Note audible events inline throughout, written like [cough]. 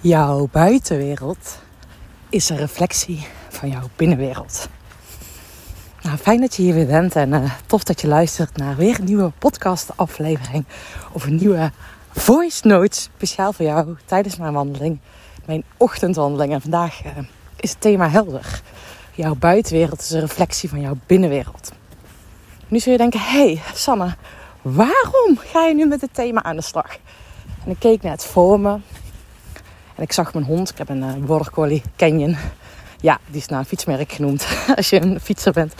Jouw buitenwereld is een reflectie van jouw binnenwereld. Nou, fijn dat je hier weer bent en uh, tof dat je luistert naar weer een nieuwe podcast-aflevering of een nieuwe voice note speciaal voor jou tijdens mijn wandeling, mijn ochtendwandeling. En vandaag uh, is het thema helder. Jouw buitenwereld is een reflectie van jouw binnenwereld. Nu zul je denken: hey Sanne, waarom ga je nu met het thema aan de slag? En ik keek net voor me en ik zag mijn hond. Ik heb een uh, Border Collie Canyon. Ja, die is naar een fietsmerk genoemd. [laughs] Als je een fietser bent.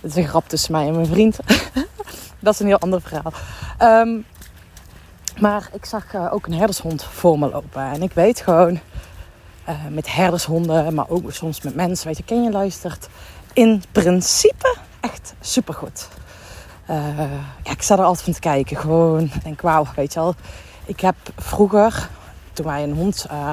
Dat is een grap tussen mij en mijn vriend. [laughs] dat is een heel ander verhaal. Um, maar ik zag uh, ook een herdershond voor me lopen. En ik weet gewoon, uh, met herdershonden, maar ook soms met mensen, weet je, ken luistert. In principe echt supergoed. ja, ik sta er altijd van te kijken. Gewoon, denk, wauw, weet je wel. Ik heb vroeger, toen wij een hond uh,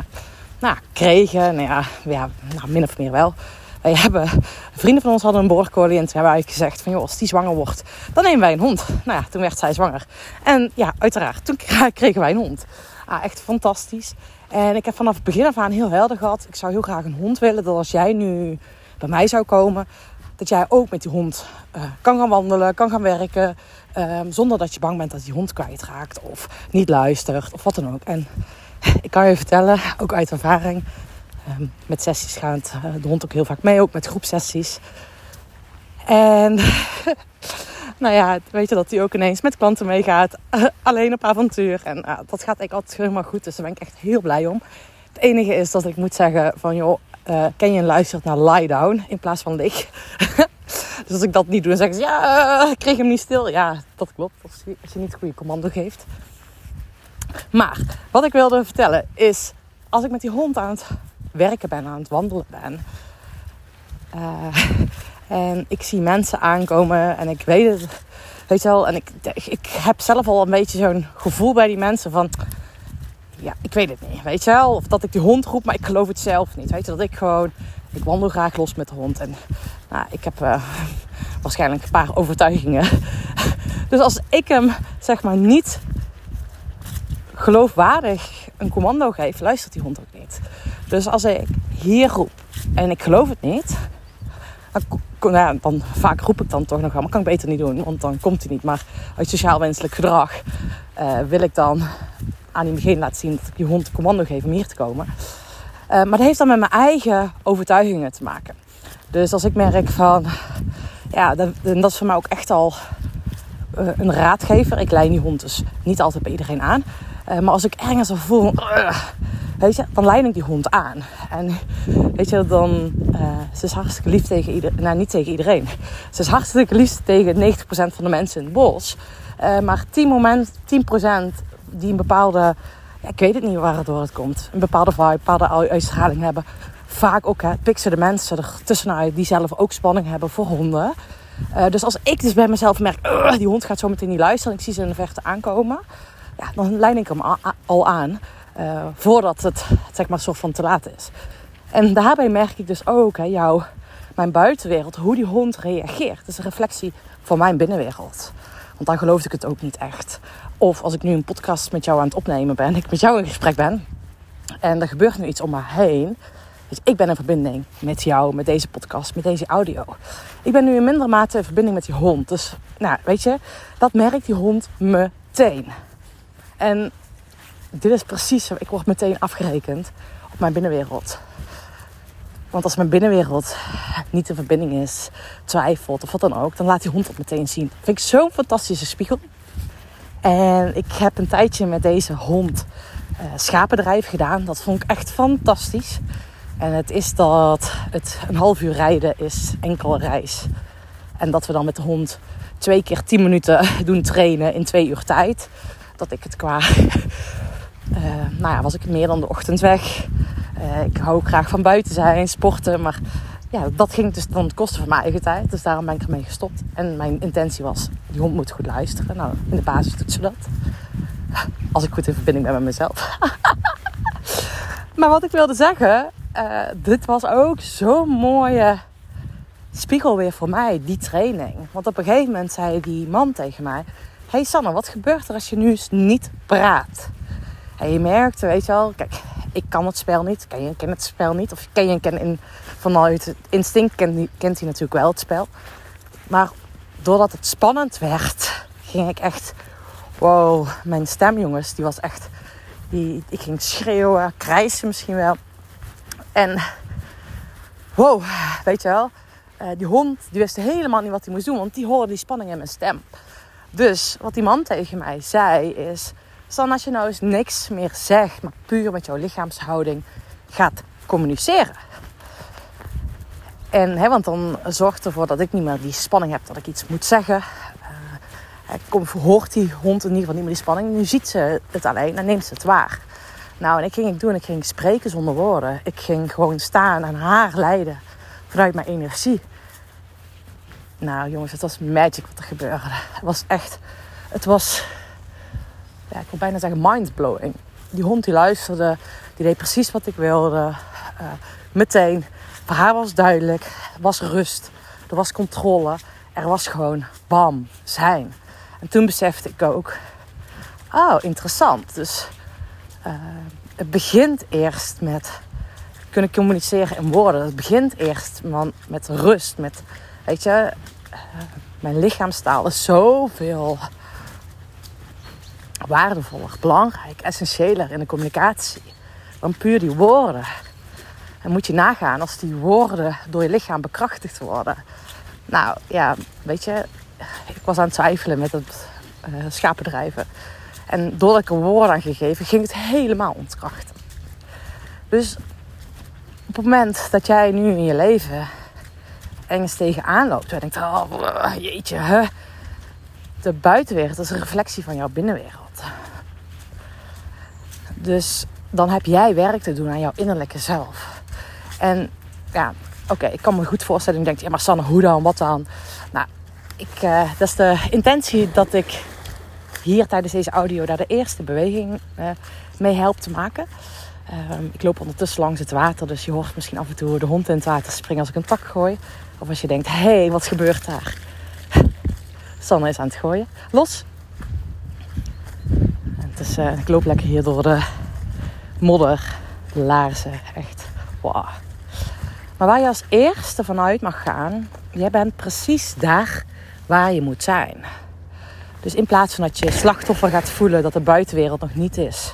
nou, kregen, nou ja, nou, min of meer wel. Wij hebben, vrienden van ons hadden een border en toen hebben wij gezegd van joh, als die zwanger wordt, dan nemen wij een hond. Nou ja, toen werd zij zwanger. En ja, uiteraard, toen [laughs] kregen wij een hond. Ah, echt fantastisch. En ik heb vanaf het begin af aan heel helder gehad. Ik zou heel graag een hond willen. Dat als jij nu bij mij zou komen, dat jij ook met die hond uh, kan gaan wandelen, kan gaan werken. Um, zonder dat je bang bent dat die hond kwijtraakt of niet luistert of wat dan ook. En [laughs] ik kan je vertellen, ook uit ervaring, um, met sessies gaat uh, de hond ook heel vaak mee, ook met groepsessies. En [laughs] nou ja, weet je dat hij ook ineens met klanten meegaat, [laughs] alleen op avontuur. En uh, dat gaat eigenlijk altijd helemaal goed, dus daar ben ik echt heel blij om. Het enige is dat ik moet zeggen van joh, uh, ken je luistert naar lie down in plaats van lig. dus als ik dat niet doe, dan zeggen ze ja, ik kreeg hem niet stil. Ja, dat klopt. Als je, als je niet goede commando geeft. Maar wat ik wilde vertellen is, als ik met die hond aan het werken ben, aan het wandelen ben. Uh, en ik zie mensen aankomen en ik weet het, weet je wel. En ik, ik heb zelf al een beetje zo'n gevoel bij die mensen van ja, ik weet het niet, weet je wel. Of dat ik die hond roep, maar ik geloof het zelf niet. Weet je, dat ik gewoon, ik wandel graag los met de hond. En nou, ik heb uh, waarschijnlijk een paar overtuigingen. [laughs] dus als ik hem, zeg maar, niet geloofwaardig een commando geef, luistert die hond ook niet. Dus als ik hier roep en ik geloof het niet, dan, nou, dan vaak roep ik dan toch nog wel, maar kan ik beter niet doen, want dan komt hij niet. Maar uit sociaal wenselijk gedrag uh, wil ik dan aan diegene laten zien dat ik die hond commando geef om hier te komen. Uh, maar dat heeft dan met mijn eigen overtuigingen te maken. Dus als ik merk van, ja, dat, dat is voor mij ook echt al uh, een raadgever. Ik leid die hond dus niet altijd bij iedereen aan. Uh, maar als ik ergens al voel, weet je, dan leid ik die hond aan. En weet je, dan, ze is hartstikke lief tegen iedereen. Nou, niet tegen iedereen. Ze is hartstikke lief tegen 90% van de mensen in het bos. maar 10%, moment, 10% die een bepaalde, ja, ik weet het niet waar het door het komt, een bepaalde vibe, een bepaalde uitstraling hebben. Vaak ook hè, pikken de mensen er tussenuit die zelf ook spanning hebben voor honden. Uh, dus als ik dus bij mezelf merk, die hond gaat zo meteen niet luisteren en ik zie ze in de verte aankomen, ja, dan leid ik hem al aan uh, voordat het zeg maar soort van te laat is. En daarbij merk ik dus ook, hè, jou, mijn buitenwereld, hoe die hond reageert. Het is een reflectie van mijn binnenwereld. Want dan geloofde ik het ook niet echt. Of als ik nu een podcast met jou aan het opnemen ben, ik met jou in gesprek ben. En er gebeurt nu iets om me heen. Dus ik ben in verbinding met jou, met deze podcast, met deze audio. Ik ben nu in mindere mate in verbinding met die hond. Dus, nou, weet je, dat merkt die hond meteen. En dit is precies, ik word meteen afgerekend op mijn binnenwereld. Want als mijn binnenwereld niet in verbinding is, twijfelt of wat dan ook, dan laat die hond dat meteen zien. Dat vind ik zo'n fantastische spiegel. En ik heb een tijdje met deze hond uh, schapendrijf gedaan. Dat vond ik echt fantastisch. En het is dat het een half uur rijden is enkel reis. En dat we dan met de hond twee keer tien minuten [laughs] doen trainen in twee uur tijd. Dat ik het qua... Uh, [laughs] nou ja, was ik meer dan de ochtend weg. Uh, ik hou graag van buiten zijn, sporten. Maar ja, dat ging dus dan kosten van mijn eigen tijd. Dus daarom ben ik ermee gestopt. En mijn intentie was, die hond moet goed luisteren. Nou, in de basis doet ze dat. Als ik goed in verbinding ben met mezelf. [laughs] maar wat ik wilde zeggen, uh, dit was ook zo'n mooie spiegel weer voor mij, die training. Want op een gegeven moment zei die man tegen mij... hey Sanne, wat gebeurt er als je nu eens niet praat? Je merkte, weet je wel, kijk, ik kan het spel niet. Ken je ken het spel niet. Of ken je ken in, vanuit het instinct kent, kent hij natuurlijk wel het spel. Maar doordat het spannend werd, ging ik echt... Wow, mijn stem jongens, die was echt... Die, ik ging schreeuwen, krijsen misschien wel. En wow, weet je wel. Uh, die hond die wist helemaal niet wat hij moest doen, want die hoorde die spanning in mijn stem. Dus wat die man tegen mij zei is: Stan, als je nou eens niks meer zegt, maar puur met jouw lichaamshouding gaat communiceren. En, hè, want dan zorgt ervoor dat ik niet meer die spanning heb dat ik iets moet zeggen. Uh, hoort die hond in ieder geval niet meer die spanning. Nu ziet ze het alleen en neemt ze het waar. Nou, en ik ging ik doen, ik ging spreken zonder woorden. Ik ging gewoon staan en haar leiden vanuit mijn energie. Nou jongens, het was magic wat er gebeurde. Het was echt, het was, ja, ik wil bijna zeggen mindblowing. Die hond die luisterde, die deed precies wat ik wilde. Uh, meteen, voor haar was duidelijk, er was rust, er was controle. Er was gewoon bam, zijn. En toen besefte ik ook, oh interessant. Dus uh, het begint eerst met kunnen communiceren in woorden. Het begint eerst man, met rust, met, weet je, mijn lichaamstaal is zoveel waardevoller, belangrijk, essentiëler in de communicatie dan puur die woorden. En moet je nagaan als die woorden door je lichaam bekrachtigd worden. Nou ja, weet je, ik was aan het twijfelen met het uh, schapendrijven. En doordat ik er woorden aan gegeven, ging het helemaal ontkrachten. Dus op het moment dat jij nu in je leven ergens tegenaan loopt, en denkt, oh jeetje, hè? de buitenwereld is een reflectie van jouw binnenwereld. Dus dan heb jij werk te doen aan jouw innerlijke zelf. En ja, oké, ik kan me goed voorstellen. Je denkt, ja, maar Sanne, hoe dan? Wat dan? Nou, ik, uh, dat is de intentie dat ik hier tijdens deze audio daar de eerste beweging uh, mee help te maken. Uh, ik loop ondertussen langs het water, dus je hoort misschien af en toe de hond in het water springen als ik een tak gooi. Of als je denkt, hé, hey, wat gebeurt daar? Sanne is aan het gooien. Los! En het is, uh, ik loop lekker hier door de modder, de laarzen, echt. Wow. Maar waar je als eerste vanuit mag gaan, jij bent precies daar waar je moet zijn. Dus in plaats van dat je slachtoffer gaat voelen dat de buitenwereld nog niet is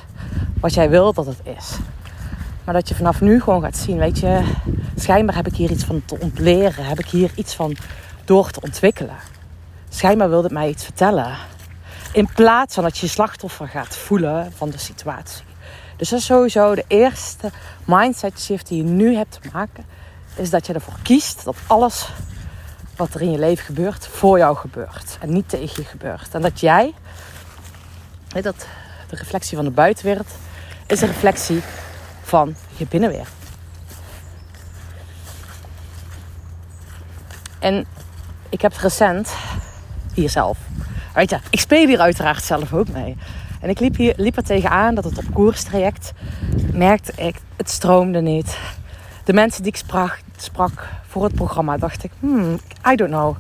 wat jij wilt dat het is. Maar dat je vanaf nu gewoon gaat zien, weet je, schijnbaar heb ik hier iets van te ontleren. Heb ik hier iets van door te ontwikkelen. Schijnbaar wil het mij iets vertellen. In plaats van dat je je slachtoffer gaat voelen van de situatie. Dus dat is sowieso de eerste mindset shift die je nu hebt te maken. Is dat je ervoor kiest dat alles wat er in je leven gebeurt, voor jou gebeurt. En niet tegen je gebeurt. En dat jij, dat de reflectie van de buitenwereld, is een reflectie van je binnenwereld. En ik heb recent hier zelf. Weet je, ik speel hier uiteraard zelf ook mee. En ik liep, hier, liep er tegenaan dat het op koerstraject merkte ik, het stroomde niet. De mensen die ik sprak, sprak voor het programma, dacht ik, hmm, I don't know.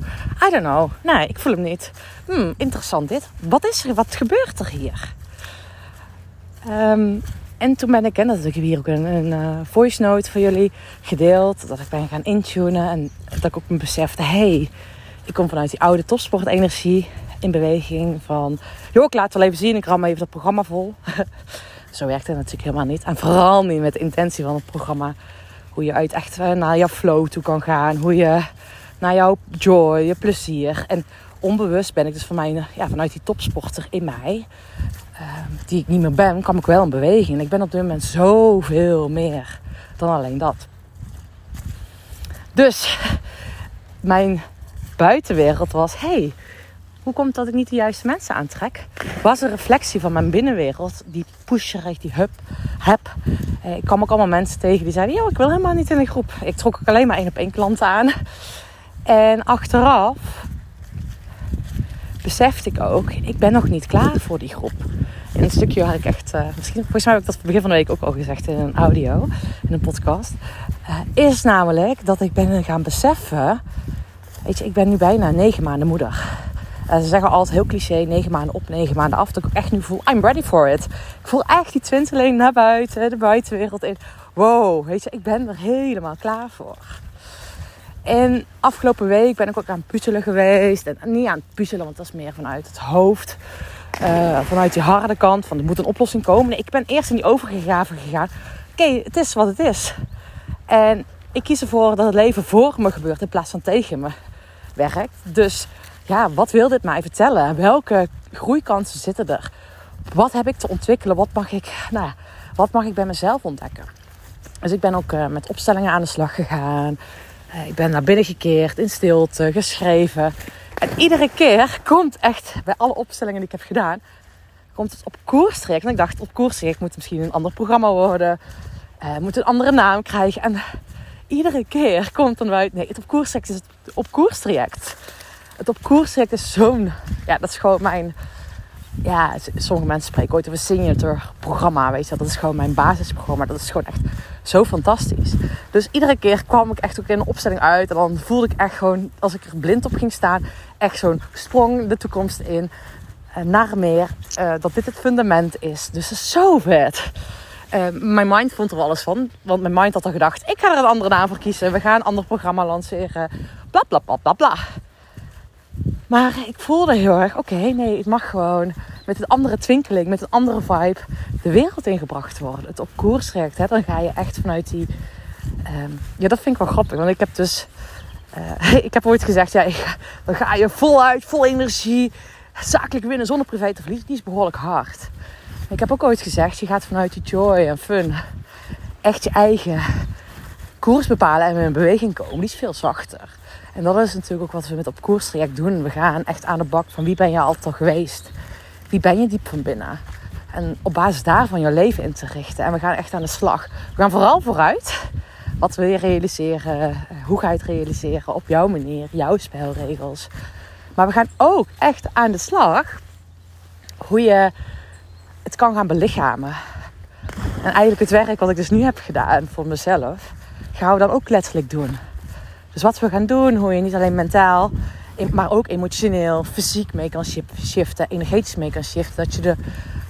I don't know. Nee, ik voel hem niet. Hmm, interessant dit. Wat is er? Wat gebeurt er hier? Um, en toen ben ik, en dat heb ik hier ook een, uh, voice note voor jullie gedeeld, dat ik ben gaan intunen en dat ik ook me besefte, hey, ik kom vanuit die oude topsportenergie in beweging van, joh, ik laat wel even zien, ik ram even dat programma vol. [laughs] Zo werkt het natuurlijk helemaal niet. En vooral niet met de intentie van het programma. Hoe je uit echt naar jouw flow toe kan gaan. Hoe je naar jouw joy, je plezier. En onbewust ben ik dus van mij, ja, vanuit die topsporter in mij die ik niet meer ben, kwam ik wel in beweging. En ik ben op dit moment zoveel meer dan alleen dat. Dus mijn buitenwereld was: hey, hoe komt dat ik niet de juiste mensen aantrek? Was een reflectie van mijn binnenwereld, die pusher, die hub, heb. Eh, ik kwam ook allemaal mensen tegen die zeiden: Yo, ik wil helemaal niet in een groep. Ik trok ook alleen maar één op één klanten aan. En achteraf besefte ik ook, ik ben nog niet klaar voor die groep. In een stukje had ik echt, uh, misschien, volgens mij heb ik dat begin van de week ook al gezegd in een audio, in een podcast. Is namelijk dat ik ben gaan beseffen, weet je, ik ben nu bijna negen maanden moeder. Uh, ze zeggen altijd heel cliché, negen maanden op, negen maanden af. Dat ik echt nu voel, I'm ready for it. Ik voel echt die twinteling naar buiten, de buitenwereld in. Wow, weet je, ik ben er helemaal klaar voor. En afgelopen week ben ik ook aan het puzzelen geweest. En niet aan het puzzelen, want dat is meer vanuit het hoofd. Uh, vanuit die harde kant, van er moet een oplossing komen. Nee, ik ben eerst in die overgave gegaan. Oké, het is wat het is. En ik kies ervoor dat het leven voor me gebeurt in plaats van tegen me werkt. Dus ja, wat wil dit mij vertellen? Welke groeikansen zitten er? Wat heb ik te ontwikkelen? Wat mag ik, nou, wat mag ik bij mezelf ontdekken? Dus ik ben ook uh, met opstellingen aan de slag gegaan. Uh, ik ben naar binnen gekeerd, in stilte, geschreven. En iedere keer komt echt, bij alle opstellingen die ik heb gedaan, komt het op koerstraject. En ik dacht, op koerstraject moet het misschien een ander programma worden. Uh, moet een andere naam krijgen. En iedere keer komt dan uit, nee, het op koerstraject is het op koerstraject. Het op koerstraject is zo'n, ja, dat is gewoon mijn, ja, sommige mensen spreken ooit over signature programma, weet je Dat is gewoon mijn basisprogramma. Dat is gewoon echt zo fantastisch. Dus iedere keer kwam ik echt ook in een opstelling uit. En dan voelde ik echt gewoon, als ik er blind op ging staan, echt zo'n sprong de toekomst in. Uh, naar meer. Uh, dat dit het fundament is. Dus het is zo vet. Uh, mijn mind vond er wel alles van. Want mijn mind had al gedacht: ik ga er een andere naam voor kiezen. We gaan een ander programma lanceren. Bla bla bla bla bla. Maar ik voelde heel erg: oké, nee, het mag gewoon met een andere twinkeling, met een andere vibe de wereld ingebracht worden. Het op koers trekt. Hè? Dan ga je echt vanuit die. Um, ja, dat vind ik wel grappig. Want ik heb dus. Uh, [laughs] ik heb ooit gezegd: ja, dan ga je voluit, vol energie, zakelijk winnen zonder privé te verliezen. Die is behoorlijk hard. Ik heb ook ooit gezegd, je gaat vanuit die joy en fun echt je eigen koers bepalen en in beweging komen. Die is veel zachter. En dat is natuurlijk ook wat we met op koerstraject doen. We gaan echt aan de bak van wie ben je altijd al geweest? Wie ben je diep van binnen? En op basis daarvan je leven in te richten. En we gaan echt aan de slag. We gaan vooral vooruit. Wat wil je realiseren? Hoe ga je het realiseren? Op jouw manier, jouw spelregels. Maar we gaan ook echt aan de slag. Hoe je het kan gaan belichamen. En eigenlijk het werk wat ik dus nu heb gedaan voor mezelf, gaan we dan ook letterlijk doen. Dus wat we gaan doen, hoe je niet alleen mentaal, maar ook emotioneel, fysiek mee kan shiften, energetisch mee kan shiften. Dat je de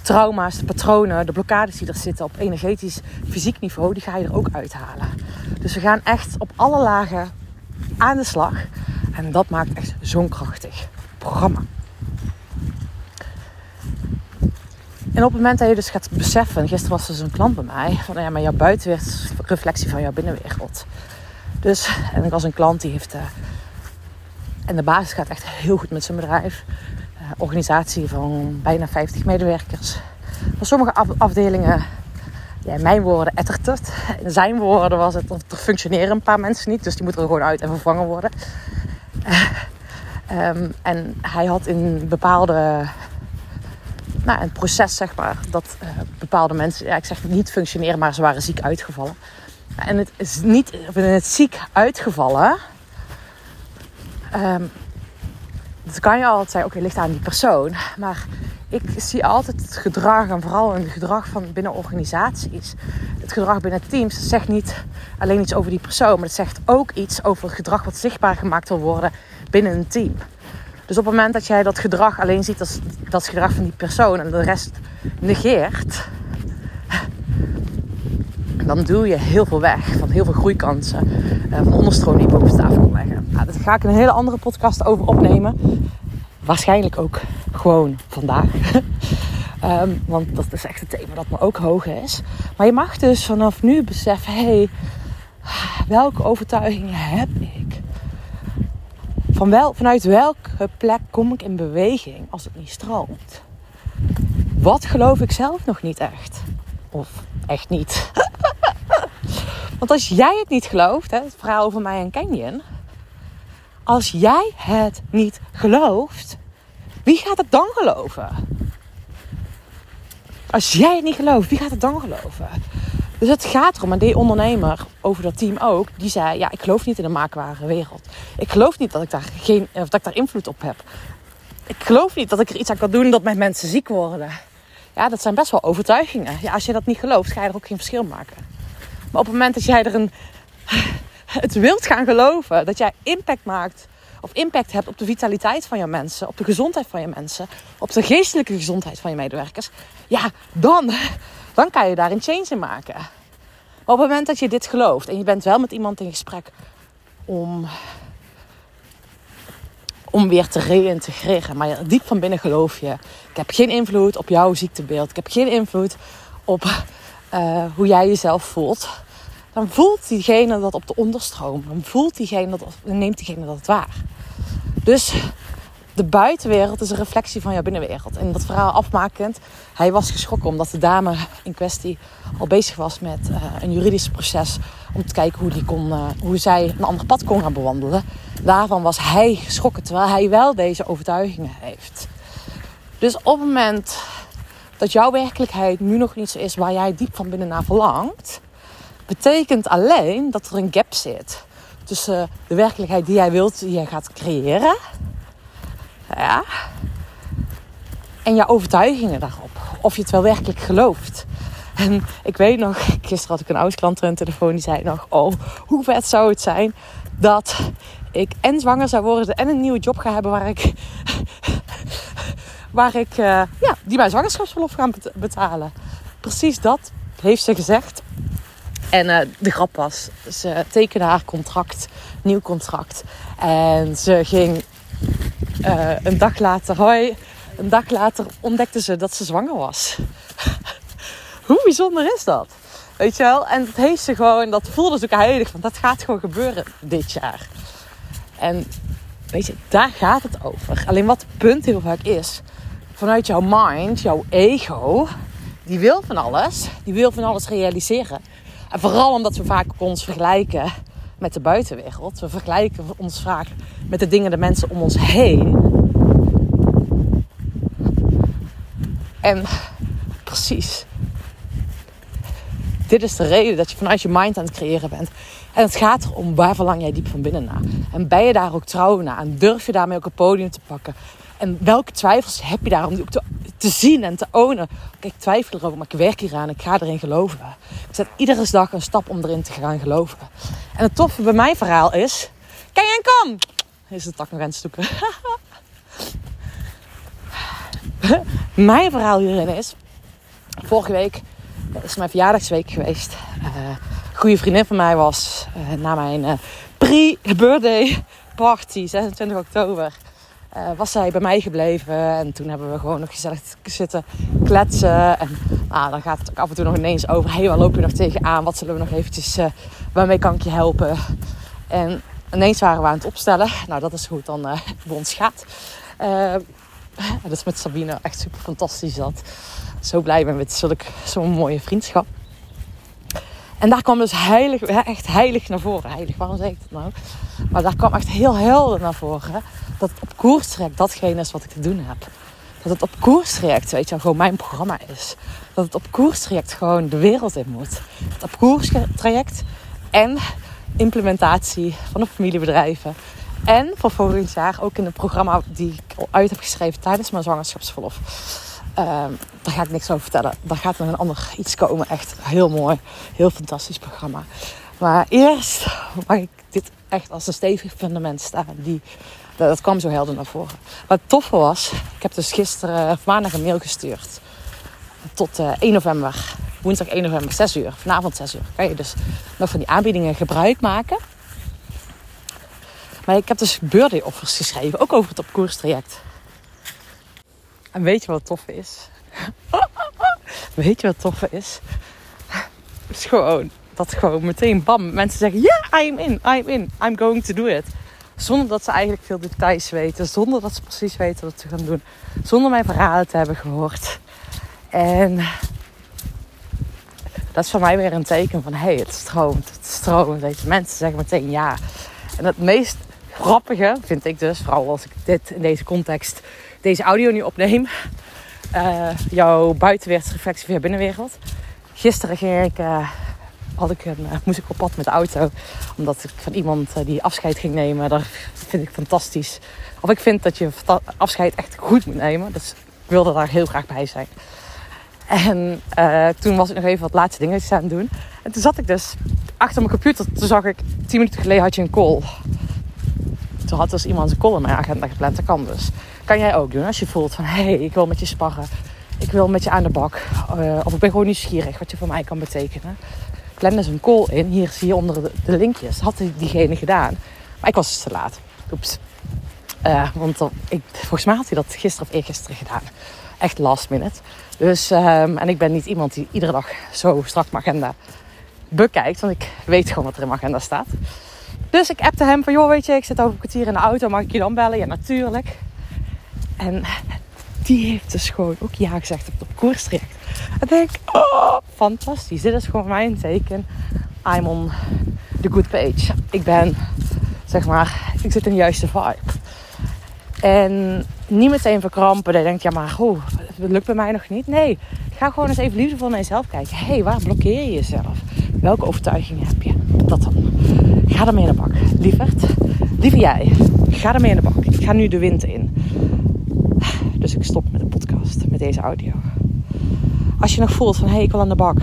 trauma's, de patronen, de blokkades die er zitten op energetisch, fysiek niveau, die ga je er ook uithalen. Dus we gaan echt op alle lagen aan de slag. En dat maakt echt zo'n krachtig programma. En op het moment dat je dus gaat beseffen, gisteren was er zo'n klant bij mij, van ja, maar jouw buitenwereld is reflectie van jouw binnenwereld. Dus, en ik was een klant die heeft, uh, en de basis gaat echt heel goed met zijn bedrijf. Uh, organisatie van bijna 50 medewerkers. Van sommige afdelingen, ja, mijn woorden, ettert. In zijn woorden was het, er functioneren een paar mensen niet, dus die moeten er gewoon uit en vervangen worden. Uh, um, en hij had in bepaalde nou, een proces, zeg maar, dat uh, bepaalde mensen, ja, ik zeg niet functioneren, maar ze waren ziek uitgevallen. En het is niet in het ziek uitgevallen. Um, dat kan je altijd zeggen, oké, okay, ligt aan die persoon. Maar ik zie altijd het gedrag, en vooral het gedrag van binnen organisaties. Het gedrag binnen teams zegt niet alleen iets over die persoon, maar het zegt ook iets over het gedrag wat zichtbaar gemaakt wil worden binnen een team. Dus op het moment dat jij dat gedrag alleen ziet als dat gedrag van die persoon en de rest negeert, dan doe je heel veel weg van heel veel groeikansen, uh, van onderstroom die boven tafel kan leggen. Nou, daar ga ik een hele andere podcast over opnemen. Waarschijnlijk ook gewoon vandaag. um, [laughs] want dat is echt een thema dat me ook hoog is. Maar je mag dus vanaf nu beseffen: hé, hey, welke overtuigingen heb ik? Van wel, vanuit welke plek kom ik in beweging als het niet stroomt? Wat geloof ik zelf nog niet echt? Of echt niet? [laughs] Want als jij het niet gelooft, hè, het verhaal over mij en Canyon. Als jij het niet gelooft, wie gaat het dan geloven? Als jij het niet gelooft, wie gaat het dan geloven? Dus het gaat erom, en die ondernemer over dat team ook, die zei: Ja, ik geloof niet in de maakbare wereld. Ik geloof niet dat ik daar, geen, of dat ik daar invloed op heb. Ik geloof niet dat ik er iets aan kan doen dat mijn mensen ziek worden. Ja, dat zijn best wel overtuigingen. Ja, als je dat niet gelooft, ga je er ook geen verschil maken. Maar op het moment dat jij er een, [laughs] het wilt gaan geloven, dat jij impact maakt of impact hebt op de vitaliteit van je mensen, op de gezondheid van je mensen, op de geestelijke gezondheid van je medewerkers, ja, dan, [laughs] dan kan je daar een change in maken. Maar op het moment dat je dit gelooft en je bent wel met iemand in gesprek om, om weer te reïntegreren, maar diep van binnen geloof je, ik heb geen invloed op jouw ziektebeeld, ik heb geen invloed op uh, hoe jij jezelf voelt, dan voelt diegene dat op de onderstroom. Dan voelt diegene dat, neemt diegene dat waar. Dus de buitenwereld is een reflectie van jouw binnenwereld. En dat verhaal afmakend, hij was geschrokken omdat de dame in kwestie al bezig was met uh, een juridisch proces om te kijken hoe, die kon, uh, hoe zij een ander pad kon gaan bewandelen. Daarvan was hij geschrokken, terwijl hij wel deze overtuigingen heeft. Dus op het moment dat jouw werkelijkheid nu nog niet zo is waar jij diep van binnen naar verlangt, betekent alleen dat er een gap zit tussen de werkelijkheid die jij wilt, die jij gaat creëren, ja, en jouw overtuigingen daarop. Of je het wel werkelijk gelooft. En ik weet nog, gisteren had ik een oud klant aan de telefoon die zei nog: Oh, hoe vet zou het zijn dat ik en zwanger zou worden en een nieuwe job ga hebben waar ik waar ik, uh, ja, die mijn zwangerschapsverlof gaan betalen. Precies dat heeft ze gezegd. En uh, de grap was, ze tekende haar contract, nieuw contract. En ze ging uh, een dag later, hoi, een dag later ontdekte ze dat ze zwanger was. [laughs] Hoe bijzonder is dat? Weet je wel? En dat heeft ze gewoon, dat voelde ze ook heilig, want dat gaat gewoon gebeuren dit jaar. En weet je, daar gaat het over. Alleen wat het punt heel vaak is, vanuit jouw mind, jouw ego, die wil van alles. Die wil van alles realiseren. En vooral omdat we vaak ons vergelijken met de buitenwereld. We vergelijken ons vaak met de dingen, de mensen om ons heen. En precies. Dit is de reden dat je vanuit je mind aan het creëren bent. En het gaat erom waar verlang jij diep van binnen naar. En ben je daar ook trouw naar? En durf je daarmee ook een podium te pakken? En welke twijfels heb je daar om die ook te, te zien en te ownen? Kijk, ik twijfel erover, maar ik werk hier aan. Ik ga erin geloven. Ik zet iedere dag een stap om erin te gaan geloven. En het toffe bij mijn verhaal is... Kijk en kom! Is de tak nog aan het stoeken. [laughs] mijn verhaal hierin is... Vorige week is mijn verjaardagsweek geweest. Een goede vriendin van mij was uh, na mijn pre-birthday party, 26 oktober uh, was zij bij mij gebleven. En toen hebben we gewoon nog gezellig zitten kletsen. En nou, dan gaat het af en toe nog ineens over. Hé, hey, waar loop je nog tegenaan? Wat zullen we nog eventjes... Uh, waarmee kan ik je helpen? En ineens waren we aan het opstellen. Nou, dat is hoe het dan uh, bij ons gaat. [laughs] dat is met Sabine echt super fantastisch dat. Zo blij ben met zo'n mooie vriendschap. En daar kwam dus heilig, echt heilig naar voren. Heilig, waarom zeg ik dat nou? Maar daar kwam echt heel helder naar voren dat het op koerstraject datgene is wat ik te doen heb. Dat het op koerstraject, weet je, gewoon mijn programma is. Dat het op koerstraject gewoon de wereld in moet. Het op koerstraject en implementatie van de familiebedrijven. En voor volgend jaar ook in het programma die ik al uit heb geschreven tijdens mijn zwangerschapsverlof. Uh, daar ga ik niks over vertellen. Daar gaat nog een ander iets komen. Echt heel mooi. Heel fantastisch programma. Maar eerst mag ik dit echt als een stevig fundament staan. Die dat, kwam zo helder naar voren. Wat toffe was, ik heb dus gisteren of maandag een mail gestuurd. Tot uh, eh, 1 november. Woensdag 1 november, 6 uur. Vanavond 6 uur. Kan je dus nog van die aanbiedingen gebruik maken. Maar ik heb dus birthday offers geschreven. Ook over het op koers traject. En weet je wat tof is? [laughs] weet je wat tof is? Is gewoon dat gewoon meteen bam. Mensen zeggen ja, I'm in, I'm in, I'm going to do it. Zonder dat ze eigenlijk veel details weten. Zonder dat ze precies weten wat ze gaan doen. Zonder mijn verhalen te hebben gehoord. En dat is voor mij weer een teken van... Hey, het stroomt, het stroomt. Weet je, mensen zeggen meteen ja. En het meest grappige vind ik dus... Vooral als ik dit in deze context... Deze audio nu opneem. Uh, jouw buitenwereldsreflectie via binnenwereld. Gisteren ging ik... Uh, had ik uh, moest ik op pad met de auto. Omdat ik van iemand die afscheid ging nemen. Dat vind ik fantastisch. Of ik vind dat je afscheid echt goed moet nemen. Dus ik wilde daar heel graag bij zijn. En toen was ik nog even wat laatste dingetjes aan het doen. En toen zat ik dus achter mijn computer. Toen zag ik, tien minuten geleden had je een call. Toen had dus iemand een mijn agenda gepland. Dat kan dus. Kan jij ook doen als je voelt van hé, hey, ik wil met je sparren. Ik wil met je aan de bak. Uh, of ik ben gewoon nieuwsgierig wat je voor mij kan betekenen. Plan dus een call in. Hier zie je onder de, linkjes. Had diegene gedaan. Maar ik was dus te laat. Oeps. Uh, want ik, volgens mij had hij dat gisteren of eergisteren gedaan. Echt last minute. Dus, um, en ik ben niet iemand die iedere dag zo strak mijn agenda bekijkt. Want ik weet gewoon wat er in mijn agenda staat. Dus ik appte hem van, joh, weet je, ik zit over een kwartier in de auto. Mag ik je dan bellen? Ja, natuurlijk. En die heeft dus gewoon ook ja gezegd op het koerstraject. En denk oh, fantastisch. Dit is gewoon mijn teken. I'm on the good page. Ik ben, zeg maar, ik zit in de juiste vibe. En niet meteen verkrampen. Dat je ja maar, oh, het lukt bij mij nog niet. Nee, ga gewoon eens even liefdevol naar jezelf kijken. Hé, hey, waar blokkeer je jezelf? Welke overtuigingen heb je? Dat dan. Ga ermee in de bak. Lieverd, lieve jij, ga ermee in de bak. Ik ga nu de wind in. Dus ik stop met de podcast, met deze audio. Als je nog voelt van, hé, hey, ik wil aan de bak.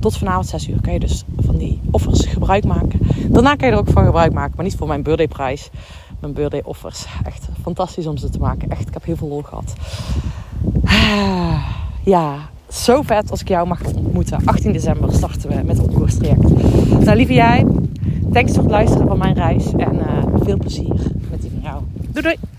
Tot vanavond 6 uur kan je dus van die offers gebruik maken. Daarna kan je er ook van gebruik maken, maar niet voor mijn birthdayprijs. Mijn birthday offers. Echt fantastisch om ze te maken. Echt, ik heb heel veel lol gehad. Ja, zo vet als ik jou mag ontmoeten. 18 december starten we met het koerstraject. Nou, lieve jij, thanks voor het luisteren van mijn reis. En uh, veel plezier met die van jou. Doei doei!